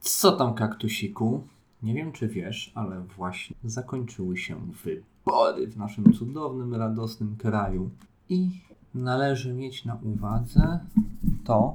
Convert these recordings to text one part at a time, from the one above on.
Co tam, kaktusiku? Nie wiem, czy wiesz, ale właśnie zakończyły się wybory w naszym cudownym, radosnym kraju. I należy mieć na uwadze to,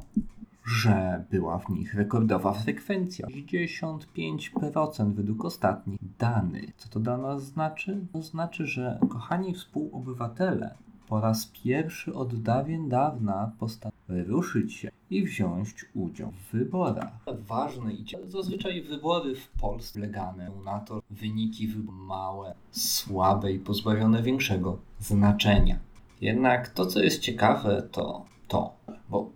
że była w nich rekordowa frekwencja 55% według ostatnich danych. Co to dla nas znaczy? To znaczy, że kochani współobywatele po raz pierwszy od dawien dawna postanowili ruszyć się i wziąć udział w wyborach. Ważne i zazwyczaj wybory w Polsce polegają na to wyniki małe, słabe i pozbawione większego znaczenia. Jednak to, co jest ciekawe, to to, bo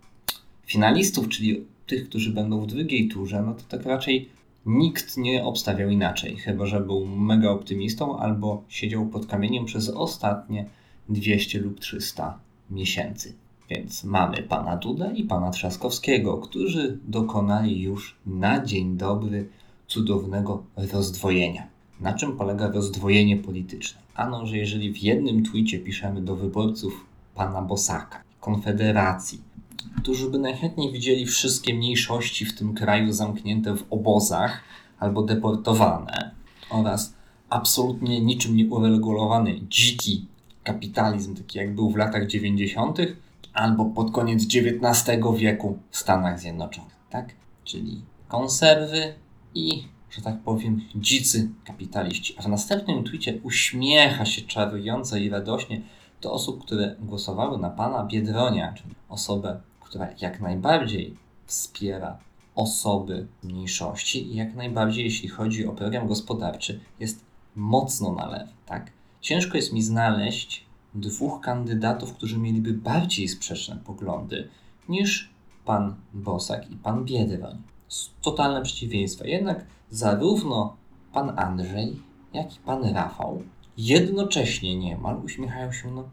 finalistów, czyli tych, którzy będą w drugiej turze, no to tak raczej nikt nie obstawiał inaczej, chyba że był mega optymistą albo siedział pod kamieniem przez ostatnie 200 lub 300 miesięcy. Więc mamy pana Duda i pana Trzaskowskiego, którzy dokonali już na dzień dobry cudownego rozdwojenia. Na czym polega rozdwojenie polityczne? Ano, że jeżeli w jednym twicie piszemy do wyborców pana Bosaka, Konfederacji, którzy by najchętniej widzieli wszystkie mniejszości w tym kraju zamknięte w obozach albo deportowane oraz absolutnie niczym nie uregulowany dziki kapitalizm, taki jak był w latach 90., albo pod koniec XIX wieku w Stanach Zjednoczonych, tak? Czyli konserwy i, że tak powiem, dzicy kapitaliści. A w następnym twicie uśmiecha się czarująco i radośnie do osób, które głosowały na pana Biedronia, czyli osobę, która jak najbardziej wspiera osoby mniejszości i jak najbardziej, jeśli chodzi o program gospodarczy, jest mocno na lewo, tak? Ciężko jest mi znaleźć dwóch kandydatów, którzy mieliby bardziej sprzeczne poglądy niż pan Bosak i pan Biedroń. Totalne przeciwieństwa. Jednak zarówno pan Andrzej, jak i pan Rafał jednocześnie niemal uśmiechają się, no,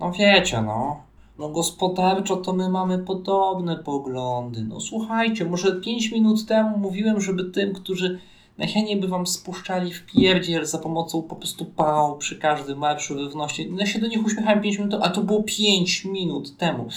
no wiecie, no, no gospodarczo to my mamy podobne poglądy. No słuchajcie, może 5 minut temu mówiłem, żeby tym, którzy najchętniej by wam spuszczali w pierdziel za pomocą po prostu pał przy każdym marszu równości. No ja się do nich uśmiechałem 5 minut, a to było 5 minut temu.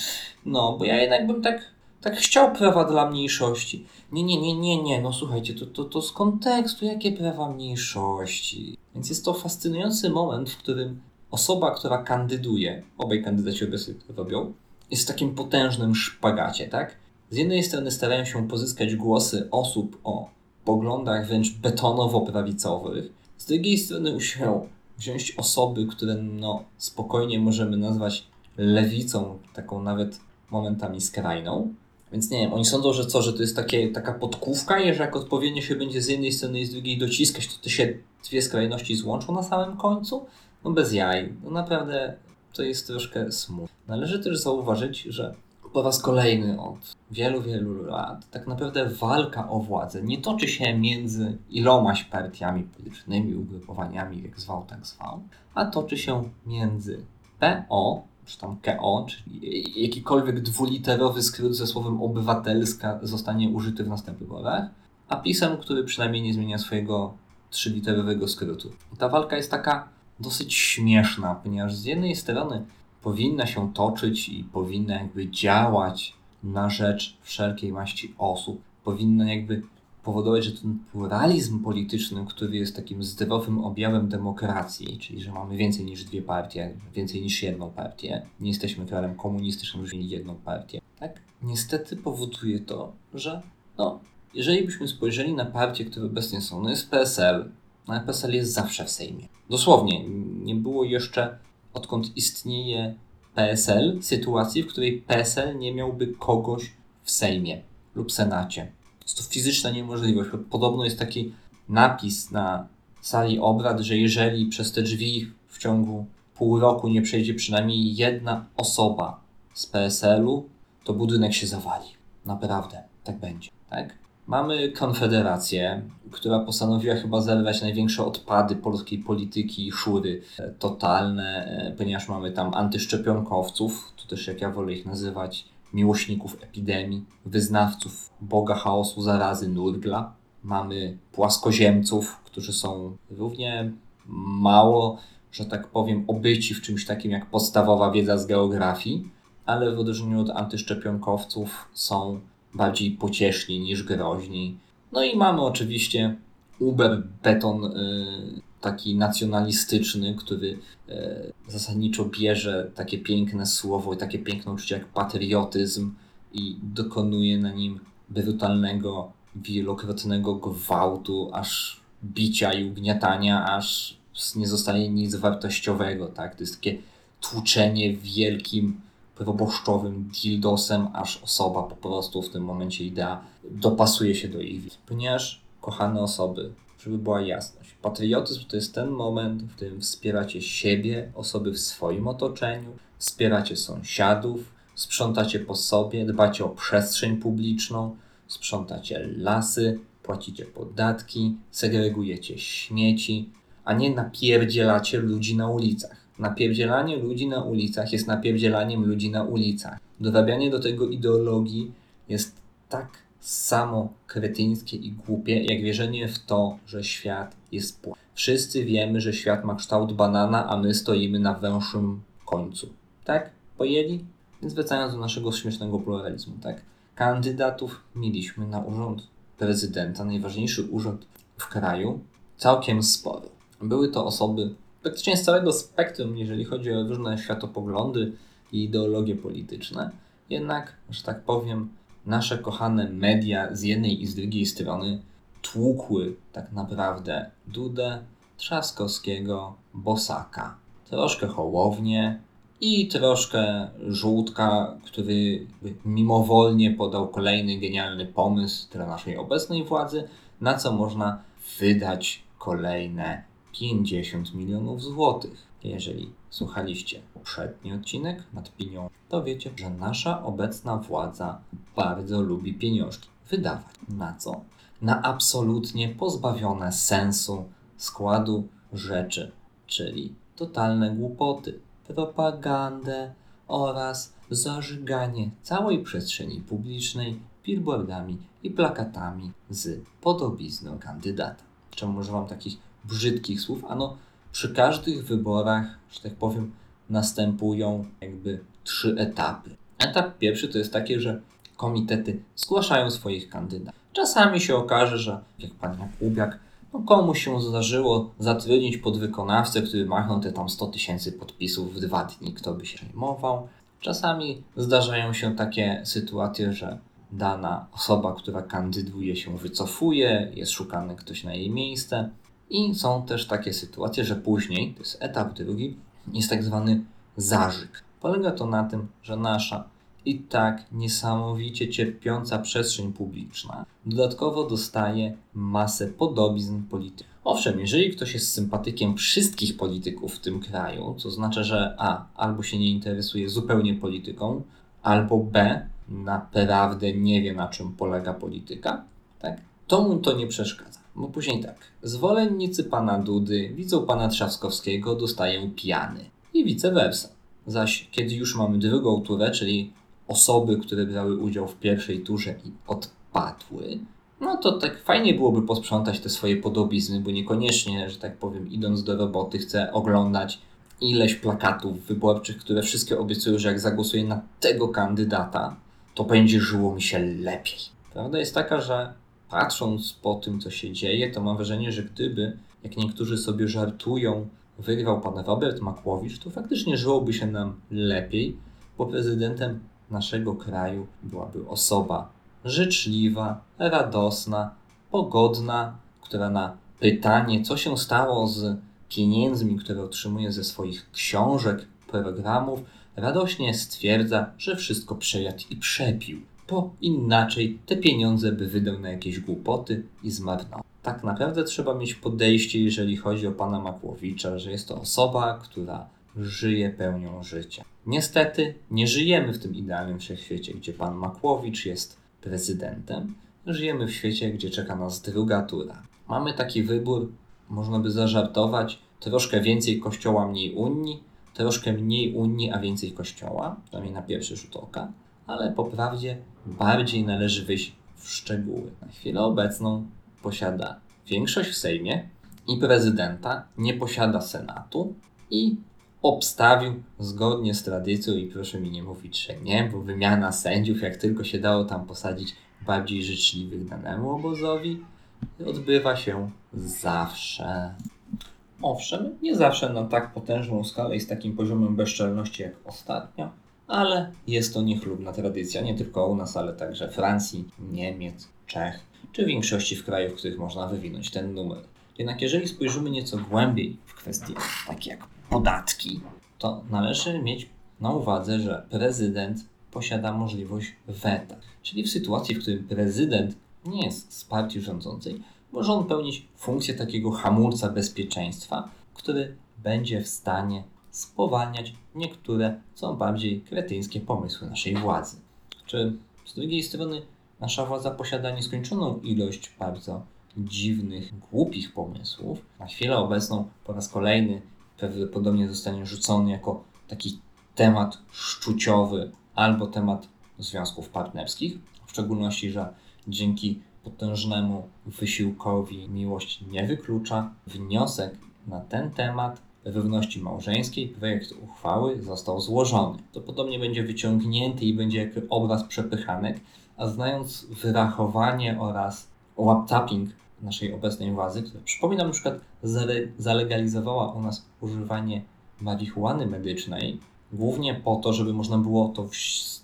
No, bo ja jednak bym tak, tak chciał prawa dla mniejszości. Nie, nie, nie, nie, nie, no słuchajcie, to, to, to z kontekstu, jakie prawa mniejszości. Więc jest to fascynujący moment, w którym osoba, która kandyduje, obaj kandydaci obecnie to robią, jest w takim potężnym szpagacie, tak? Z jednej strony starają się pozyskać głosy osób o poglądach wręcz betonowo-prawicowych, z drugiej strony się wziąć osoby, które no, spokojnie możemy nazwać lewicą, taką nawet momentami skrajną. Więc nie wiem, oni sądzą, że co, że to jest takie, taka podkówka i że jak odpowiednio się będzie z jednej strony i z drugiej dociskać, to, to się dwie skrajności złączą na samym końcu? No bez jaj. No naprawdę to jest troszkę smutne. Należy też zauważyć, że po raz kolejny od wielu, wielu lat tak naprawdę walka o władzę nie toczy się między ilomaś partiami politycznymi, ugrupowaniami, jak zwał, tak zwał, a toczy się między PO, czy tam KO, czyli jakikolwiek dwuliterowy skrót ze słowem obywatelska zostanie użyty w następnych wyborach, a PiSem, który przynajmniej nie zmienia swojego trzyliterowego skrótu. I ta walka jest taka dosyć śmieszna, ponieważ z jednej strony powinna się toczyć i powinna jakby działać na rzecz wszelkiej maści osób. Powinna jakby powodować, że ten pluralizm polityczny, który jest takim zdrowym objawem demokracji, czyli że mamy więcej niż dwie partie, więcej niż jedną partię, nie jesteśmy krajem komunistycznym, że mieli jedną partię, tak? Niestety powoduje to, że no, jeżeli byśmy spojrzeli na partie, które obecnie są, no jest PSL, no ale PSL jest zawsze w Sejmie. Dosłownie, nie było jeszcze odkąd istnieje PSL, sytuacji, w której PSL nie miałby kogoś w Sejmie lub Senacie. Jest to fizyczna niemożliwość. Podobno jest taki napis na sali obrad, że jeżeli przez te drzwi w ciągu pół roku nie przejdzie przynajmniej jedna osoba z PSL-u, to budynek się zawali. Naprawdę, tak będzie. Tak? Mamy Konfederację, która postanowiła chyba zerwać największe odpady polskiej polityki i szury e, totalne, e, ponieważ mamy tam antyszczepionkowców, to też jak ja wolę ich nazywać, miłośników epidemii, wyznawców Boga chaosu, zarazy, nurgla. Mamy płaskoziemców, którzy są równie mało, że tak powiem, obyci w czymś takim jak podstawowa wiedza z geografii. ale w odróżnieniu od antyszczepionkowców są bardziej pocieszni niż groźni. No i mamy oczywiście Uber beton y, taki nacjonalistyczny, który y, zasadniczo bierze takie piękne słowo i takie piękne uczucie jak patriotyzm i dokonuje na nim brutalnego, wielokrotnego gwałtu, aż bicia i ugniatania, aż nie zostaje nic wartościowego, tak? To jest takie tłuczenie wielkim proboszczowym dildosem, aż osoba po prostu w tym momencie idea dopasuje się do ich. Ponieważ, kochane osoby, żeby była jasność, patriotyzm to jest ten moment, w którym wspieracie siebie, osoby w swoim otoczeniu, wspieracie sąsiadów, sprzątacie po sobie, dbacie o przestrzeń publiczną, sprzątacie lasy, płacicie podatki, segregujecie śmieci, a nie napierdzielacie ludzi na ulicach. Napierdzielanie ludzi na ulicach jest napierdzielaniem ludzi na ulicach. Dorabianie do tego ideologii jest tak samo kretyńskie i głupie, jak wierzenie w to, że świat jest płatny. Wszyscy wiemy, że świat ma kształt banana, a my stoimy na węższym końcu. Tak? Pojęli? Więc wracając do naszego śmiesznego pluralizmu, tak? Kandydatów mieliśmy na urząd prezydenta, najważniejszy urząd w kraju, całkiem sporo. Były to osoby praktycznie z całego spektrum, jeżeli chodzi o różne światopoglądy i ideologie polityczne. Jednak, że tak powiem, nasze kochane media z jednej i z drugiej strony tłukły tak naprawdę Dudę, Trzaskowskiego, Bosaka, troszkę Hołownię i troszkę Żółtka, który mimowolnie podał kolejny genialny pomysł dla naszej obecnej władzy, na co można wydać kolejne 50 milionów złotych. Jeżeli słuchaliście poprzedni odcinek nad pieniądzem, to wiecie, że nasza obecna władza bardzo lubi pieniążki wydawać. Na co? Na absolutnie pozbawione sensu składu rzeczy, czyli totalne głupoty, propagandę oraz zażyganie całej przestrzeni publicznej billboardami i plakatami z podobizną kandydata. Czemu używam takich brzydkich słów? Ano, przy każdych wyborach, że tak powiem, następują jakby trzy etapy. Etap pierwszy to jest takie, że komitety zgłaszają swoich kandydatów. Czasami się okaże, że jak pan Jakubiak, no komuś się zdarzyło zatrudnić podwykonawcę, który machnął te tam 100 tysięcy podpisów w dwa dni, kto by się przejmował. Czasami zdarzają się takie sytuacje, że dana osoba, która kandyduje się wycofuje, jest szukany ktoś na jej miejsce. I są też takie sytuacje, że później, to jest etap drugi, jest tak zwany zażyk. Polega to na tym, że nasza i tak niesamowicie cierpiąca przestrzeń publiczna dodatkowo dostaje masę podobizn politycznych. Owszem, jeżeli ktoś jest sympatykiem wszystkich polityków w tym kraju, to znaczy, że A albo się nie interesuje zupełnie polityką, albo B naprawdę nie wie na czym polega polityka, tak? to mu to nie przeszkadza. Bo później tak, zwolennicy pana Dudy widzą pana Trzaskowskiego, dostają piany i vice versa. Zaś kiedy już mamy drugą turę, czyli osoby, które brały udział w pierwszej turze i odpadły, no to tak fajnie byłoby posprzątać te swoje podobizny, bo niekoniecznie, że tak powiem, idąc do roboty, chcę oglądać ileś plakatów wyborczych, które wszystkie obiecują, że jak zagłosuję na tego kandydata, to będzie żyło mi się lepiej. Prawda jest taka, że patrząc po tym, co się dzieje, to mam wrażenie, że gdyby, jak niektórzy sobie żartują, wygrał pan Robert Makłowicz, to faktycznie żyłoby się nam lepiej, bo prezydentem naszego kraju byłaby osoba życzliwa, radosna, pogodna, która na pytanie, co się stało z pieniędzmi, które otrzymuje ze swoich książek, programów, radośnie stwierdza, że wszystko przejadł i przepił, bo inaczej te pieniądze by wydał na jakieś głupoty i zmarnował. Tak naprawdę trzeba mieć podejście, jeżeli chodzi o pana Makłowicza, że jest to osoba, która żyje pełnią życia. Niestety nie żyjemy w tym idealnym wszechświecie, gdzie pan Makłowicz jest prezydentem. Żyjemy w świecie, gdzie czeka nas druga tura. Mamy taki wybór, można by zażartować, troszkę więcej kościoła, mniej Unii, troszkę mniej Unii, a więcej kościoła, przynajmniej na pierwszy rzut oka, ale po prawdzie bardziej należy wyjść w szczegóły. Na chwilę obecną posiada większość w Sejmie i prezydenta, nie posiada Senatu i obstawił zgodnie z tradycją i proszę mi nie mówić, że nie, bo wymiana sędziów, jak tylko się dało tam posadzić bardziej życzliwych danemu obozowi, odbywa się zawsze. Owszem, nie zawsze na tak potężną skalę i z takim poziomem bezczelności jak ostatnio, ale jest to niechlubna tradycja nie tylko u nas, ale także Francji, Niemiec, Czech, czy większości w krajów, w których można wywinąć ten numer. Jednak jeżeli spojrzymy nieco głębiej w kwestie takie jak podatki, to należy mieć na uwadze, że prezydent posiada możliwość weta. Czyli w sytuacji, w którym prezydent nie jest z partii rządzącej, może on pełnić funkcję takiego hamulca bezpieczeństwa, który będzie w stanie spowalniać niektóre co bardziej kretyńskie pomysły naszej władzy. Czy z drugiej strony nasza władza posiada nieskończoną ilość bardzo dziwnych, głupich pomysłów. Na chwilę obecną po raz kolejny prawdopodobnie zostanie rzucony jako taki temat szczuciowy albo temat związków partnerskich. W szczególności, że dzięki potężnemu wysiłkowi miłość nie wyklucza. Wniosek na ten temat pewności małżeńskiej, projekt uchwały został złożony. To podobnie będzie wyciągnięty i będzie jak obraz przepychanek, a znając wyrachowanie oraz WhatsApping naszej obecnej władzy, która przypominam na przykład zalegalizowała u nas używanie marihuany medycznej, głównie po to, żeby można było to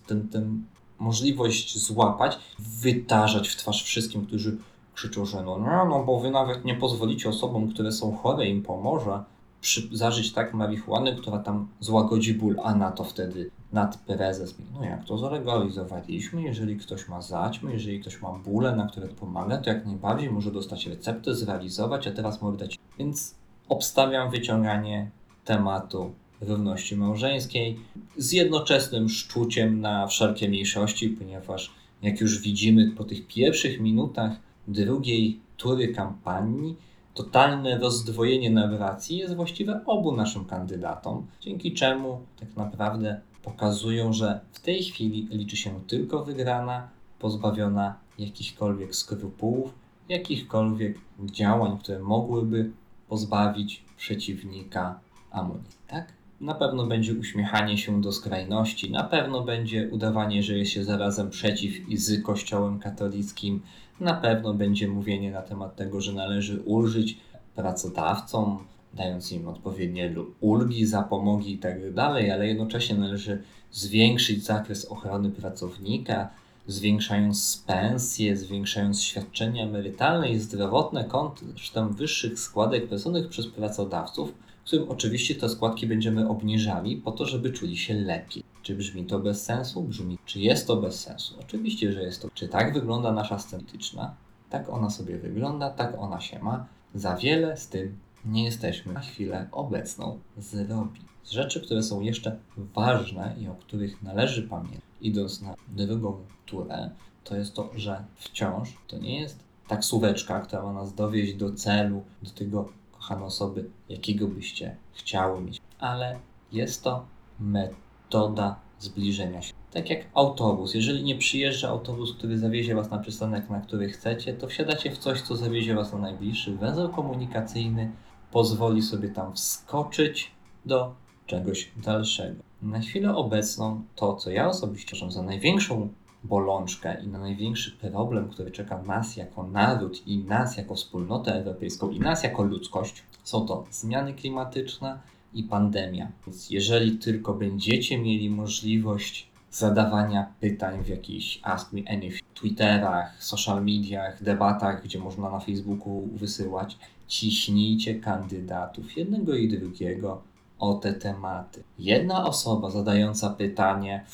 ten, ten możliwość złapać, wytarzać w twarz wszystkim, którzy krzyczą, że no, no, no bo wy nawet nie pozwolicie osobom, które są chore, im pomoże przy, zażyć tak marihuany, która tam złagodzi ból, a na to wtedy nad prezes no jak to zalegalizowaliśmy, jeżeli ktoś ma zaćmę, jeżeli ktoś ma bóle, na które pomaga, to jak najbardziej może dostać receptę, zrealizować, a teraz może dać. Więc obstawiam wyciąganie tematu równości małżeńskiej z jednoczesnym szczuciem na wszelkie mniejszości, ponieważ jak już widzimy po tych pierwszych minutach drugiej tury kampanii, totalne rozdwojenie narracji jest właściwe obu naszym kandydatom, dzięki czemu tak naprawdę pokazują, że w tej chwili liczy się tylko wygrana, pozbawiona jakichkolwiek skrupułów, jakichkolwiek działań, które mogłyby pozbawić przeciwnika amunicji. Tak? Na pewno będzie uśmiechanie się do skrajności, na pewno będzie udawanie, że jest się zarazem przeciw i z Kościołem katolickim, na pewno będzie mówienie na temat tego, że należy ulżyć pracodawcom, dając im odpowiednie ulgi, zapomogi itd., tak ale jednocześnie należy zwiększyć zakres ochrony pracownika, zwiększając pensje, zwiększając świadczenia emerytalne i zdrowotne kosztem wyższych składek płaconych przez pracodawców, którym oczywiście te składki będziemy obniżali po to, żeby czuli się lepiej. Czy brzmi to bez sensu? Brzmi. Czy jest to bez sensu? Oczywiście, że jest to. Czy tak wygląda nasza scenetyczna? Tak ona sobie wygląda, tak ona się ma. Za wiele z tym nie jesteśmy na chwilę obecną zrobić. Z rzeczy, które są jeszcze ważne i o których należy pamiętać, idąc na drugą turę, to jest to, że wciąż to nie jest taksóweczka, która ma nas dowieść do celu, do tego kochane osoby, jakiego byście chciały mieć, ale jest to metoda zbliżenia się. Tak jak autobus. Jeżeli nie przyjeżdża autobus, który zawiezie Was na przystanek, na który chcecie, to wsiadacie w coś, co zawiezie Was na najbliższy węzeł komunikacyjny, pozwoli sobie tam wskoczyć do czegoś dalszego. Na chwilę obecną to, co ja osobiście uważam za największą bolączkę i na największy problem, który czeka nas jako naród i nas jako wspólnotę europejską i nas jako ludzkość, są to zmiany klimatyczne i pandemia. Więc jeżeli tylko będziecie mieli możliwość zadawania pytań w jakichś Ask Me Anything, Twitterach, social mediach, debatach, gdzie można na Facebooku wysyłać, ciśnijcie kandydatów jednego i drugiego o te tematy. Jedna osoba zadająca pytanie,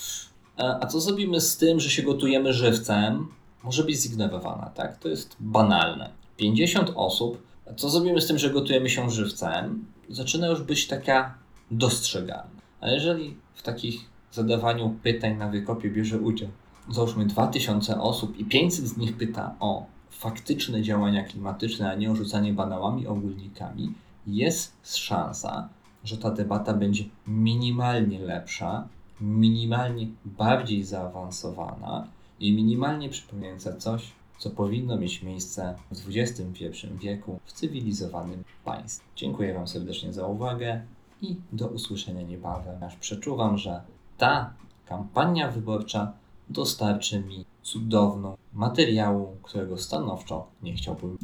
e, a co zrobimy z tym, że się gotujemy żywcem, może być zignorowana, tak? To jest banalne. 50 osób, co zrobimy z tym, że gotujemy się żywcem, zaczyna już być taka dostrzegalna. A jeżeli w takich zadawaniu pytań na wykopie bierze udział, załóżmy 2000 osób i 500 z nich pyta o faktyczne działania klimatyczne, a nie o rzucanie banałami, ogólnikami, jest szansa, że ta debata będzie minimalnie lepsza, minimalnie bardziej zaawansowana i minimalnie przypominająca coś, co powinno mieć miejsce w XXI wieku w cywilizowanym państwie. Dziękuję Wam serdecznie za uwagę i do usłyszenia niebawem. Aż przeczuwam, że ta kampania wyborcza dostarczy mi cudowną materiału, którego stanowczo nie chciałbym